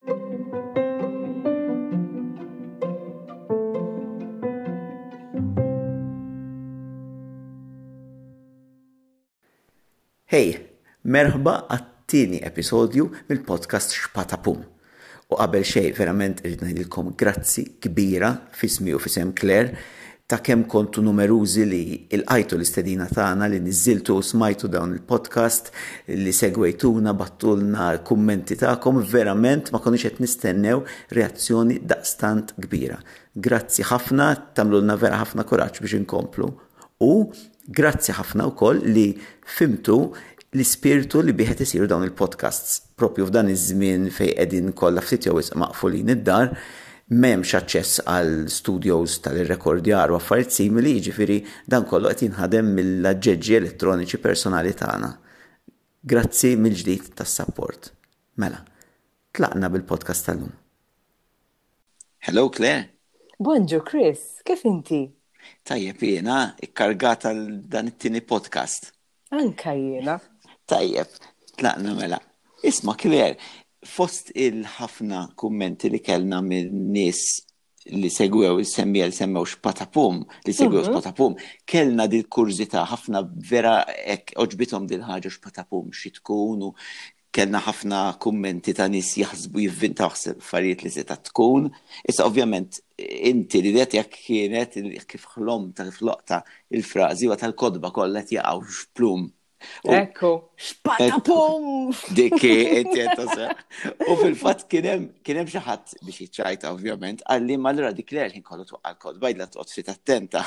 Hej, merħba għat-tieni episodju mill-podcast Xpatapum. U qabel xej, verament irrid ngħidilkom grazzi kbira fismi u fisem Claire ta' kemm kontu numerużi li ilqajtu l-istedina tagħna li niżżiltu u smajtu dawn il-podcast li segwejtuna battulna l-kummenti tagħkom verament ma konniex qed nistennew reazzjoni daqstant kbira. Grazzi ħafna, tagħmlulna vera ħafna kuraġġ biex inkomplu u Grazzi ħafna wkoll li fhimtu l-ispirtu li bih qed isiru dawn il-podcasts. Propju f'dan iż-żmien fejn qegħdin kollha ftit jew wisq maqfulin id-dar, m'hemmx aċċess għal studios tal-irrekordjar u affarijiet simili, jiġifieri dan kollu qed jinħadem mill-aġġeġġi elettroniċi personali tagħna. Grazzi mill-ġdid tas-sapport. Mela, tlaqna bil-podcast tal-lum. Hello Claire! Bonġu Chris, kif inti? Tajjeb jiena, ikkargat għal dan it-tieni podcast. Anka jiena. Tajjeb, tlaqna mela. Isma' Claire, fost il-ħafna kummenti li kellna minn nies li segwew il-semmija li semmew xpatapum, li segwew Mhm. xpatapum, kellna dil kurzita ħafna vera ek oġbitom dil ħaġa xpatapum xi tkun u kellna ħafna kummenti ta' nies jaħsbu jivvintaw affarijiet li seta' tkun. Issa ovvjament inti li qed jekk kienet kif ħlom ta' kif loqta il-frażi wa tal-kodba kollha qed jaqgħu x'plum. Ekku. X'patapum! Dik inti U fil-fatt kien hemm xi ħadd biex jiċċajta ovvjament qalli ma lura dik l-erħin kollu twaqqal kodba jidla toqgħod fit attenta.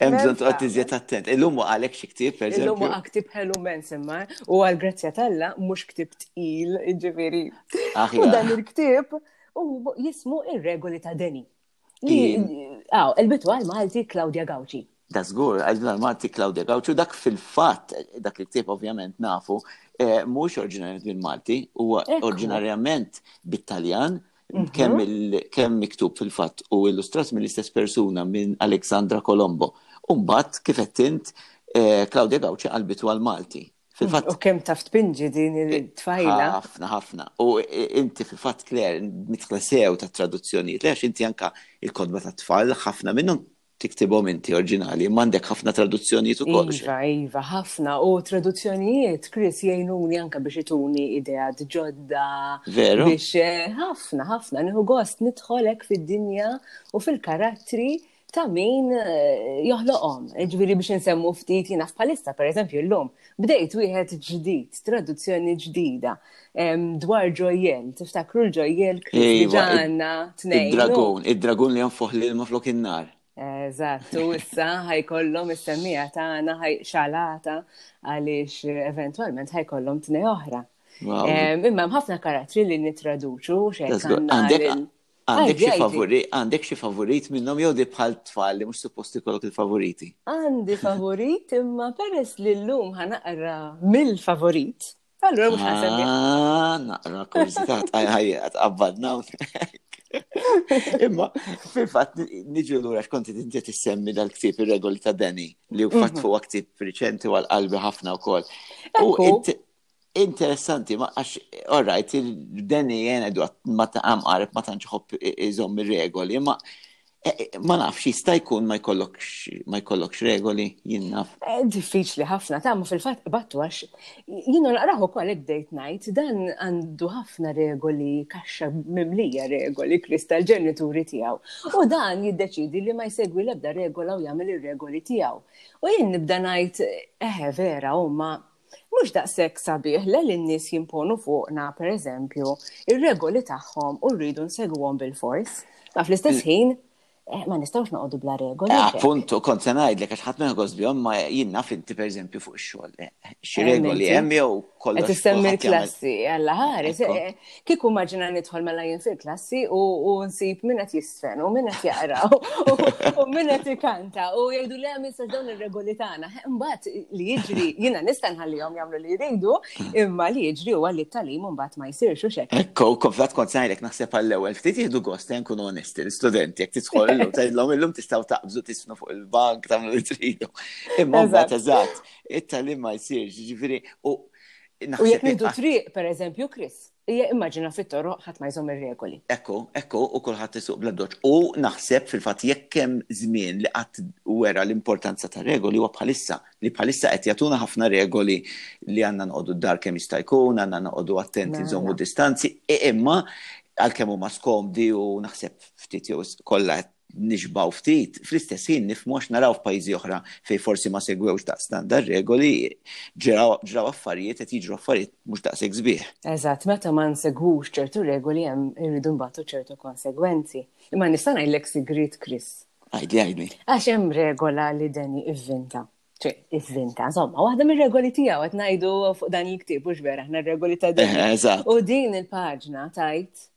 Hemm bżonn toqgħod iżjed attent. Illum waqa' għalek xi ktieb, per Illum waqa' ktieb ħelu mens imma u għal grazzja t'Alla mhux ktieb tqil, jiġifieri. U dan il-ktieb u jismu Ir-Regoli ta' Deni. Aw, il-bitu għal Malti Claudia Gawċi. Da żgur, għal għal Malti Claudia Gawċi, dak fil-fatt, dak il-ktieb ovvjament nafu, eh, mhux oriġinarjament minn Malti, huwa oriġinarjament bit-Taljan, kemm mhm. miktub fil-fatt u illustrat mill-istess persuna minn Alexandra Colombo. Umbat, kif qed int, eh, Claudia Gawċi qalbitu għal Malti. U kemm taf tpinġi din il-tfajla. Ħafna, ħafna. U inti fil-fatt Claire, mitħla sew ta' traduzzjonijiet, lex inti anka il-kodba ta' tfal, ħafna minnhom Tiktibhom inti orġinali, imma għandek ħafna traduzzjonijiet ukoll. Iva, iva, ħafna, u traduzzjonijiet, Chris, jgħinuni anke biex ituni ideat ġodda. Veru? Biex eh, ħafna, ħafna, nieħu gost nidħolek fid-dinja u fil-karattri ta' min eh, joħloqhom. Ġifieri biex insemmu ftit jiena f'palissa, pereżempju llum, bdejt wieħed ġdid, traduzzjoni ġdida dwar ġojjel, tiftakru l-ġojjel kristi iva, ġanna tnejn. Id-dragon, id-dragon li għanfuħ li ma flok in-nar. Eżattu, issa ħajkollhom is-semmija tagħna xalata għaliex eventwalment ħajkollhom tnej oħra. Imma ħafna karattri li nitraduċu Għandek xi favori, għandek xi favorit minnhom jew di bħal tfal li mhux suppost ikollok il-favoriti. Għandi favorit imma peress li llum ħanaqra mill-favorit Allura mhux ħasemmi. Ah, naqra kurżità ħajja tqabbadna Imma, fil-fat, niġu l-ura xkonti dinti tissemmi dal-ktib il-regoli ta' Dani, li u fatt mhm. fuq ktib riċenti għal-qalbi ħafna u koll. U interessanti, ma għax, orrajt, il-Dani jena dwat ma ta' għamqarib ma tanċħob iżom il-regoli, ma Eh, eh, ma nafx, jista' jkun ma jkollokx regoli jien naf. Eh, diffiċli ħafna, ta' ma fil-fatt battu għax jien naqraħu kol id-date night dan għandu ħafna regoli kaxxa mimlija regoli krista l-ġenituri tiegħu. U dan jiddeċidi li ma jsegwi l-ebda regola u jagħmel ir-regoli tiegħu. U jien nibda ngħid eħe vera huma Mhux daqshekk sabiħ le li n-nies jimponu fuqna, pereżempju, ir-regoli tagħhom u rridu nsegwhom bil-fors. Ma fl-istess ħin, Eh, ma nistawx noqogħdu bla regoli. Eh, appuntu, kont se ngħidlek għax ħadd meħgos bihom ma jien naf inti pereżempju fuq ix-xogħol. Eh, xi regoli hemm jew kollox. Qed issemmi l-klassi, alla ħares. kiku maġina nidħol mela jien fil-klassi u nsib minn qed jisfen u minn qed jaqra u minn qed ikanta u jgħidu li hemm jistax dawn ir-regoli tagħna. Imbagħad li jiġri jiena nista' nħallihom jagħmlu li jridu, imma li jiġri huwa li t-talim imbagħad ma jsirx u xek. Ekku, konflat kont ngħidlek naħseb għall-ewwel ftit jieħdu gost jien kun onesti l-istudenti jekk tidħol illum tgħidlhom illum tistgħu taqbżu tisfnu fuq il-bank tagħmlu li tridu. Imma mbagħad eżatt, it-talim ma jsirx, ġifieri u U jekk nieħdu triq, per eżempju, Chris, immaġina fit-toroq ħadd ma jżomm ir-regoli. Ekku, ekku, u kulħadd isuq bla doċ. U naħseb fil-fatt jekk hemm żmien li qatt wera l-importanza ta' regoli huwa bħalissa, li bħalissa qed jagħtuna ħafna regoli li għandna noqogħdu d-dar kemm jista' jkun, għandna noqogħdu attenti mela. nżommu distanzi, imma għalkemm huma skomdi u naħseb ftit jew kollha qed nixbgħu ftit, fl-istess ħin nifhmu għax naraw f'pajjiżi oħra fejn forsi ma segwewx daqstant dar-regoli, ġraw affarijiet qed jiġru affarijiet mhux daqshekk sbieħ. Eżatt, meta ma nsegwux ċertu regoli hemm irridu nbatu ċertu konsegwenzi. Imma nista' ngħidlek sigriet Chris. Għajdi għajdi. Għax hemm regola li deni ivvinta. Ċe, ivvinta, insomma, waħda mir-regoli tiegħu qed ngħidu fuq dan il-ktieb u vera aħna regoli ta' deni. Eżatt. U din il-paġna tajt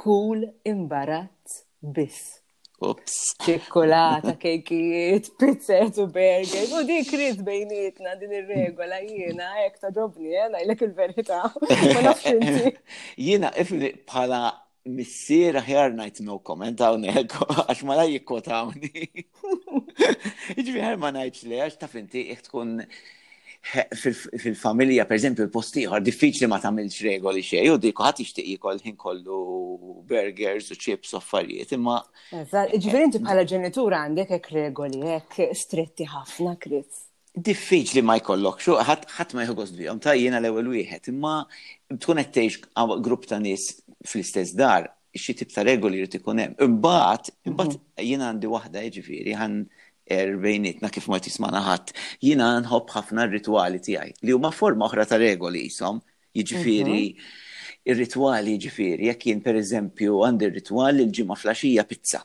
kull imbarazz biss. Ups. Ċikkulata, kejkijiet, pizzet u burger. U di kriz bejnietna din ir-regola jiena hekk ta' ġobni, eh, ngħidlek il-verità. Jiena ifni bħala missier aħjar ngħid no comment hawnhekk għax ma la jikkotawni. Iġviħer ma najċ li għax taf inti tkun fil-familja, per eżempju, il-postiħor, diffiċli ma tamilx regoli xej, u diku ħat ixtiq jikol ħin kollu burgers u chips u affarijiet, imma. Ġveri inti bħala ġenitur għandek ek regoli, ek stretti ħafna, Chris. diffiċli ma jkollok, xo, ħadd ma jħogost bihom, ta' jiena l-ewwel wieħed, imma tkun qed tgħix grupp ta' nies fl-istess dar, xi tip ta' regoli jrid ikun hemm. Imbagħad, imbagħad mhm. jien għandi waħda jiġifieri ħan erbejnietna kif ma tismana ħadd, jiena nħobb ħafna r-ritwali tiegħi li huma forma oħra ta' regoli jisom, jiġifieri mhm. ir-ritwali jiġifieri jekk jien pereżempju għandi r-ritwal li l-ġimgħa flaxija pizza.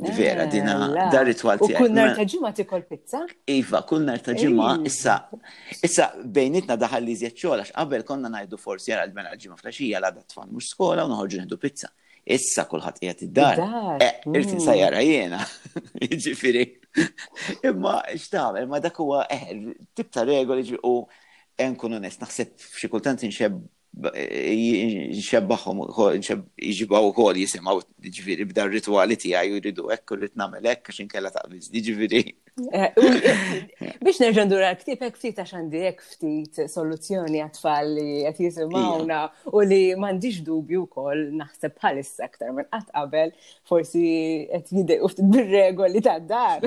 Vera, eh, dina, da ritwal tiegħek. U kull nar ta' ġimgħa tikol pizza? Iva, kull nar ta' ġimgħa, issa, issa bejnitna daħal li zjed xogħol għax qabel konna ngħidu forsi għal mela ġimgħa flaxija l għadda tfal mhux skola u noħorġu nieħdu pizza. Issa kulħadd qiegħed id-dar. Eh, Irid mm. insajjara jiena. Jiġifieri. Imma x'tagħmel, ma dak huwa eh, tip ta' regoli u nkun onest, naħseb xi kultant inxeb nxebbaħhom jġibaw ukoll jisimgħu ġifieri b'dar ritwali tiegħi u jridu hekk u rrid nagħmel hekk għax inkella taqbiż ġifieri. Eh, eh, biex nerġa' ndur għal-ktib hekk ftit għax għandi hekk ftit soluzzjoni għat-tfal li qed jisimgħuna u li m'għandix dubju wkoll naħseb bħalissa aktar minn qatt qabel forsi qed jidejqu ftit bir-regoli tad-dar.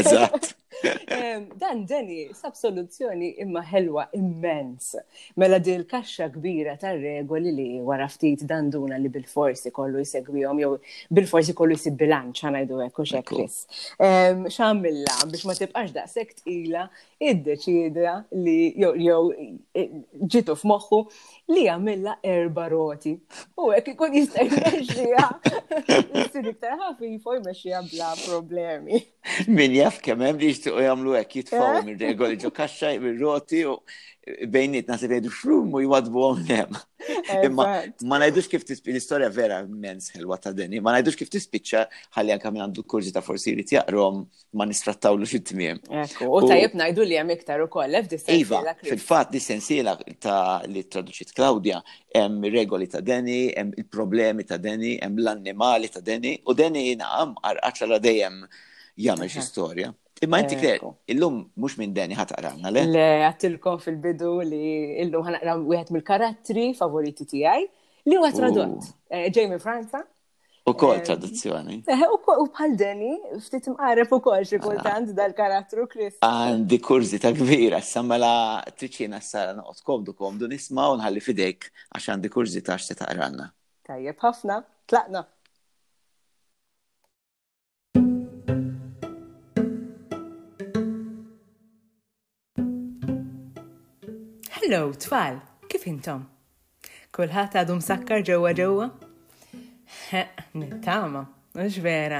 Eżatt. Dan Deni sab soluzzjoni imma ħelwa immens. Mela din il-kaxxa kbira tar-regoli li wara ftit dan duna li bil-forsi kollu jsegwihom jew bil-forsi kollu jsib bilanċ ħanajdu hekk u xek Chris. X'għamilha biex ma tibqax daqshekk tqila iddeċida li jew ġitu f'moħħu li għamilla erba roti. U hekk ikun jista' jmexxiha. Isir iktar ħafif u jmexxiha bla problemi. Min jaf kemm hemm li jixtiequ jagħmlu hekk jitfgħu minn regoli ġo kaxxa minn roti u bejniet nasi jgħidu xrum u jwadbu hemm. Imma ma ngħidux kif tispiċċa l-istorja vera mens ħelwa ta' deni, ma ngħidux kif tispiċċa ħalli anke minn għandu kurzi ta' forsi jrid jaqrom ma nistrattawlu fit-tmiem. U tajjeb ngħidu li hemm iktar ukoll f'dis Iva, fil-fatt dis sensiela ta' li traduċiet Claudia hemm regoli ta' deni, hemm il-problemi ta' deni, hemm l-annimali ta' deni, u deni naqam għarqat la dejjem jagħmel xi storja. Imma inti kre, illum mhux minn deni ħataqralna, le? Le, għattilkom fil-bidu li illum ħanaqra wieħed mill-karattri favoriti tiegħi li huwa tradott. Eh, ġej minn Franza, U kol eh, traduzzjoni. Eh, u bħal deni, ftit mqarreb u kol xikultant ah. dal-karattru Chris. Għandi kurzi ta' kbira, sammela tiċina s-sara noqot komdu komdu nisma u nħalli fidejk għax għandi kurzi ta' xti taqranna. Tajjeb ħafna, tlaqna. Hello, tfal, kif intom? Kulħat għadu msakkar ġewwa ġewwa? Nittama, mhux vera.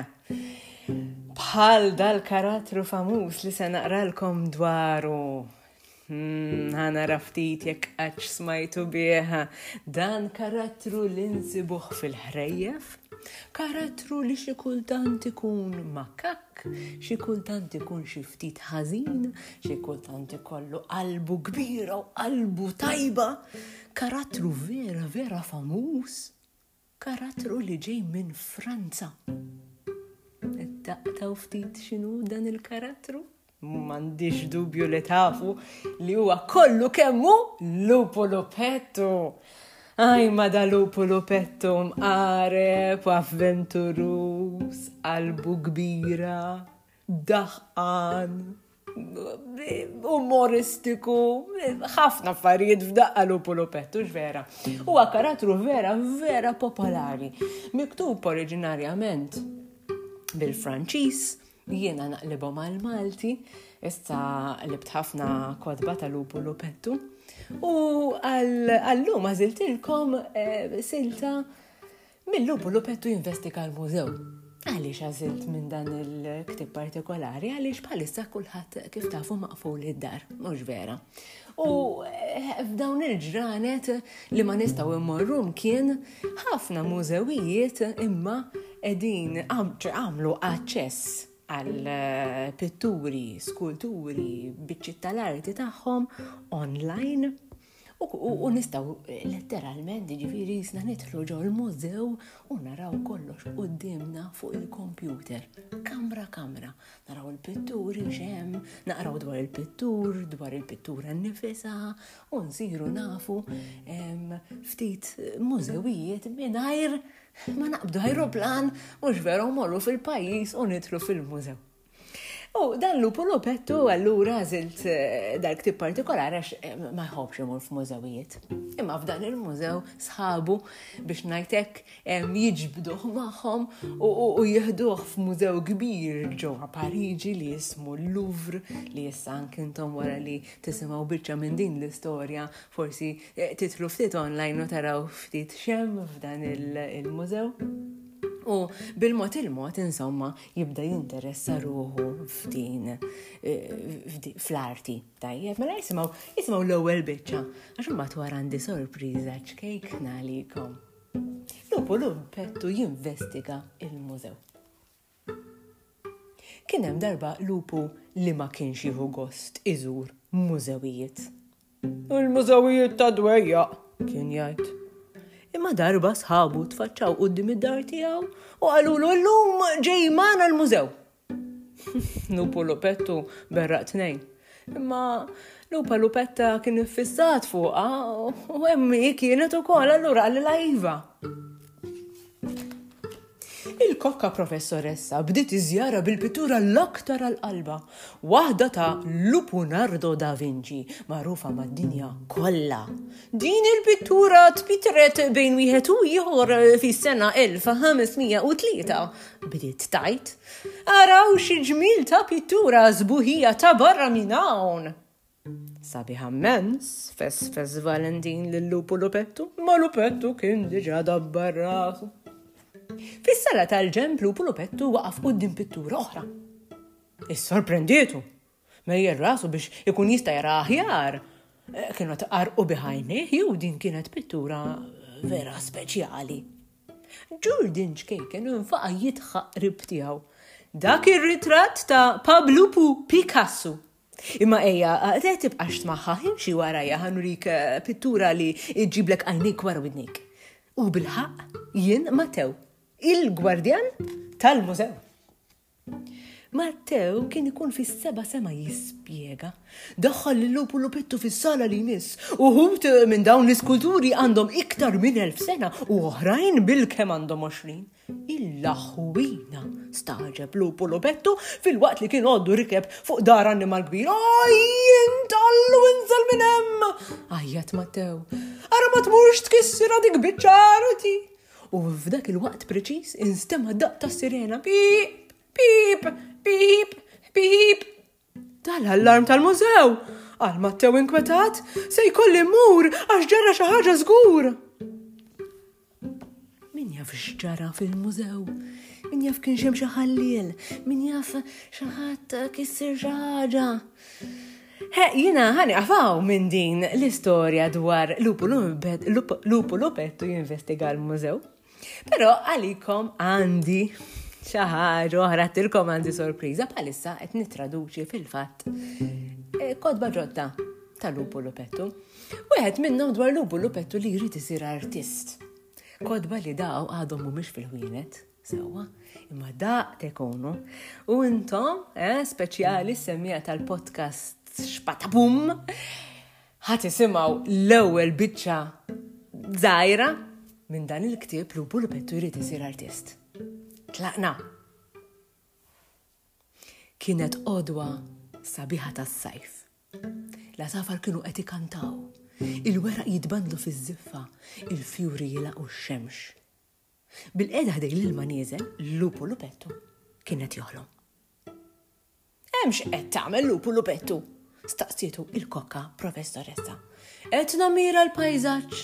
Bħal dal-karattru famuż li se naqralkom dwaru Hmm, ħana raftit jekk għax smajtu bieħa dan karattru li nsibuħ fil-ħrejjef, karattru li xi kultant ikun makak, xi kultant ikun xi ftit ħażin, xi kultant ikollu qalbu kbira u qalbu tajba, karattru vera vera famuż. Karattru li ġej minn Franza. Taqtaw ftit x'inhu dan il-karattru? M'għandix dubju li tafu li huwa kollu kemmu lupu lupettu. Aj ma da lupu lupettu mqareb u avventurus, qalbu kbira, daħqan, umoristiku, ħafna affarijiet f'daqqa lupu lupettu, vera. Huwa karattru vera, vera popolari. Miktub oriġinarjament bil-Franċiż, jiena naqlibhom għal Malti, issa libt ħafna kodba ta' lupu lupettu. U għallum għaziltilkom eh, silta Mill-lupulu pettu jinvestiga l-mużew. Għaliex għażilt minn dan il-ktib partikolari, għaliex bħalissa kulħadd kif tafu maqful id-dar, mhux vera. U eh, f'dawn il-ġranet li ma nistaw immorrum kien ħafna mużewijiet imma edin għamlu aċċess għal eh, pitturi, skulturi, biċċiet tal-arti tagħhom online U nistaw letteralment, ġifiri, jisna nitlu ġo l-mużew u naraw kollox u dimna fuq il-kompjuter. Kamra, kamra, naraw il-pitturi xem, naqraw dwar il-pittur, dwar il-pittura nifisa, u nsiru nafu ftit mużewijiet minajr ma naqbdu aeroplan, mux veru morru fil-pajis u nitlu fil-mużew. U dan lupu lupettu allura zilt eh, dal-ktib partikolari għax eh, ma jħobx imur f'mużewijiet. Imma f'dan il-mużew sħabu biex najtek eh, jiġbduh magħhom u jihduh f'mużew kbir ġewwa Pariġi li jismu l-Louvre li jissa anke intom wara li tisimgħu biċċa minn din l-istorja forsi titlu ftit online u taraw ftit xem f'dan il-mużew. U bil-mod il-mod, insomma, jibda jinteressa ruħu f'din fl-arti. Tajjeb, mela jisimaw, jisimaw l-ewwel biċċa, għax imbagħad wara għandi sorpriża ċkejkna għalikom. Lupu lumpettu jinvestiga il-mużew. Kien hemm darba lupu li ma kienx jieħu gost iżur mużewijiet. Il-mużewijiet tad-dwejjaq, kien jgħid. Imma darba sħabu tfaċċaw quddiem id-dar tiegħu u qalulu llum ġej magħna l-mużew. Lupu Lupettu berraq tnejn. Imma Lupa Lupetta kien iffissat fuqha u emmi kienet ukoll allura għalli la iva. Il-kokka professoressa bdiet iż-żjara bil-pittura l-aktar għal qalbha, waħda ta' Lupunardo da Vinci, magħrufa mad-dinja kollha. Din il-pittura tpitret bejn wieħed u ieħor fis-sena 1503, bdiet tajt. Araw xi ġmiel ta' pittura żbuħija ta' barra minn hawn! Sabiħ ammens, fess fess Valentin lil lupu lupettu, ma lupettu kien diġa dabbar rasu. Fis-sala tal-ġemp lupu lupettu waqaf qudiem pittura oħra. Is-sorprendietu, mejjer rasu biex ikun jista' jara aħjar, eh, kienu tqarqu biħajni, jew din kienet pittura vera speċjali. Jordan ċkejken infaqa jitħaq rib tiegħu. Dak ir-ritratt ta' Pablupu Picasso Imma ejja, te tibqax tmaħħa, imxi warajja ħa nurik pittura li ġġiblek għajnik wara widnik. U bil-ħaqq jien Mattew, il-gwardjan tal-mużew. Mattew kien ikun fis-seba sema jispjega. Daħħal lil lupu lupittu fis-sala li jmiss. Uħut eh, minn dawn l-iskulturi għandhom iktar minn elf sena u oħrajn bil-kem għandhom 20. Il-laħwina! stagħġeb Lupu Lupettu filwaqt li kien għoddu rikeb fuq dahar annimal kbir. Aj, int Allu inżel minn hemm! għajjat Mattew. Ara ma tmurx tkissirha dik biċċa arti! U f'dak il-waqt preċiż instema' daqq tas-sirena. Pip! Pip! Pip! Pip! Ta' l-allarm tal-mużew! qal Mattew inkwetat. Se jkolli mmur għax ġara xi ħaġa żgur! Min jaf x'ġara fil-mużew? Min jaf kien xem xi ħalliel? Min jaf xi ħadd kissir xi ħaġa? He, jina ħani għafaw minn din l-istorja dwar Lupu Lupettu jinvestiga l-mużew. Però għalikom għandi xi ħaġa oħra tilkom għandi sorpriża bħalissa qed nittraduċi fil-fatt eh, kodba ġodda ta' Lupu Lupettu. Wieħed minnhom dwar Lupu Lupettu li jrid isir artist. Kodba li daw għadhom mhumiex fil-ħwienet, sewwa, imma daq tekonu. U intom, eh, speċjali semmija tal-podcast Xpatabum, Ħa tisimgħu l-ewwel biċċa żgħira minn dan il-ktieb Lupu li pettu jrid isir artist. Tlaqna! Kienet qodwa sabiħa tas-sajf. La safar kienu qed ikantaw. Il-weraq jitbandlu fiż-żiffa, il-fjuri jilaqu x-xemx. Bil-qiegħda ħdejn l-ilma nieżel, Lupu Lupettu kien qed joħlom. Hemm x'qed tagħmel Lupu Lupettu? staqsietu il-kokka professoressa. Qed namira l-pajżaġġ.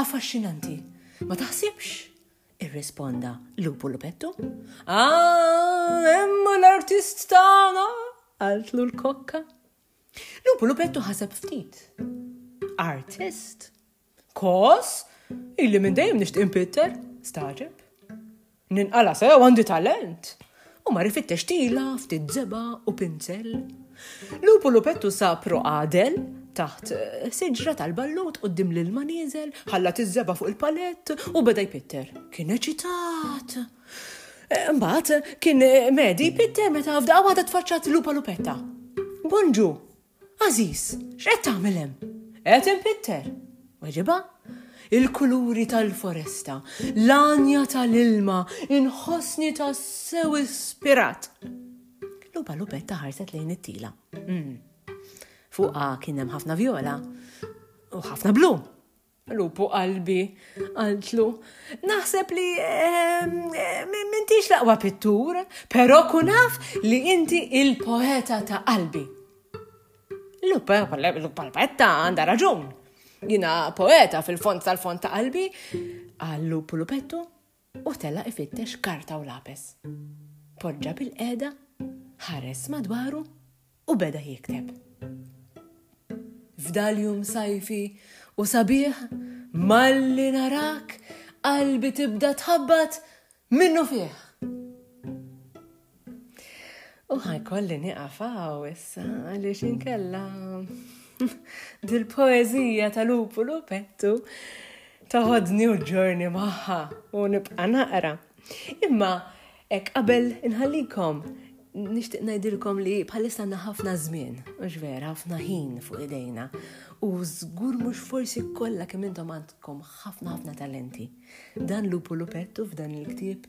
Affaxxinanti, ma taħsibx? irrisponda Lupu Lupettu. Ah, hemm l-artist tagħna, qaltlu l-kokka. Lupu Lupettu ħaseb ftit. Artist? Kos? Illi minn dejjem nixtieq impitter? Staġeb. Ninqala sew għandi talent. U mar ifittex tila, ftit zeba u pinzel. Lupu lupettu sapru għadel taħt eh, siġra tal-ballut u dim l-ilma nieżel, ħalla tizzeba fuq il-palett u beda jpitter. Kien eċitat! Eh, mbagħad kien eh, medi jpitter meta f'daqqa waħda tfaċċat lupa lupetta. Bonġu! Għażiż, x'qed tagħmel hemm? Qed inpitter, weġibha. Il-kuluri tal-foresta, l-għanja tal-ilma, inħossni tassew ispirat. Luba Lubetta ħarset lejn it-tila. Hmm. Fuqha kien hemm ħafna vjola u ħafna blu. Lupu qalbi, għaltlu, naħseb li ehm, ehm, mintix laqwa pittur, pero kunaf li inti il-poeta ta' qalbi. Lupa, lupa l-petta għanda raġun. Jina poeta fil-fond tal-fond ta' qalbi, għal lupu lupettu, u telaq ifittex karta u lapes. Poġġa bilqiegħda, ħares madwaru u beda jikteb. F'dal jum sajfi u sabiħ malli narak qalbi tibda tħabbat minnu fih. U ħajkolli niqaf għaw issa għaliex inkella dil-poezija tal-lupulu pettu taħodni u ġorni maħħa u nibqa naqra. Imma, ek qabel inħallikom, nishtiq najdilkom li bħalissa għanna ħafna żmien, mhux vera, ħafna ħin fuq idejna. U żgur mhux forsi kollha kemm intom għandkom ħafna ħafna talenti. Dan lupulu pettu f'dan il-ktieb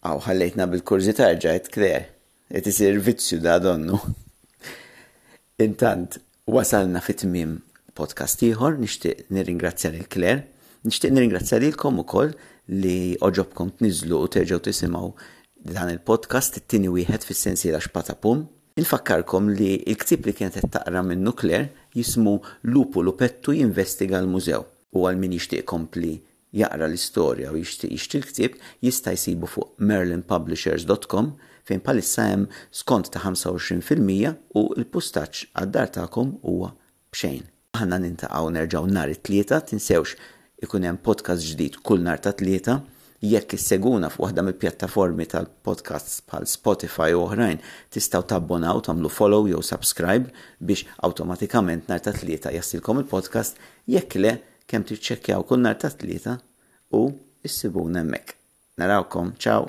Aw ħallejtna bil-kurżità rġajt Claire. Qed isir vizzju da donnu. Intant wasalna fi tmiem podcast ieħor, nixtieq nirringrazzja lil Claire. Nixtieq nirringrazzja lilkom ukoll li oġobkom tniżlu u terġgħu tisimgħu dan il-podcast it-tieni wieħed fis-sensiela xpata pum. Infakkarkom li l-ktieb li kienet qed taqra minnu Claire jismu Lupu Lupettu jinvestiga l-mużew u għal min jixtieq kompli jaqra l-istorja u jixtieq jixtri l-ktieb jista' jsibu fuq merlinpublishers dot com fejn bħalissa hemm skont ta' 25 fil-mija u l-pustaġġ għad-dar tagħkom huwa b'xejn. Aħna nintaqgħu nerġgħu nhar it-Tlieta, tinsewx ikun hemm podcast ġdid kull nhar ta' Tlieta. Jekk issegwuna fuq waħda mill-pjattaformi tal-podcasts bħal Spotify u oħrajn tistgħu tabbonaw, tagħmlu follow jew subscribe biex awtomatikament nhar ta' Tlieta jasilkom il-podcast, jekk le Kemm tiċċekkjaw kull nhar tat-Tlieta u ssibuna hemmhekk. Narawkom, ciao!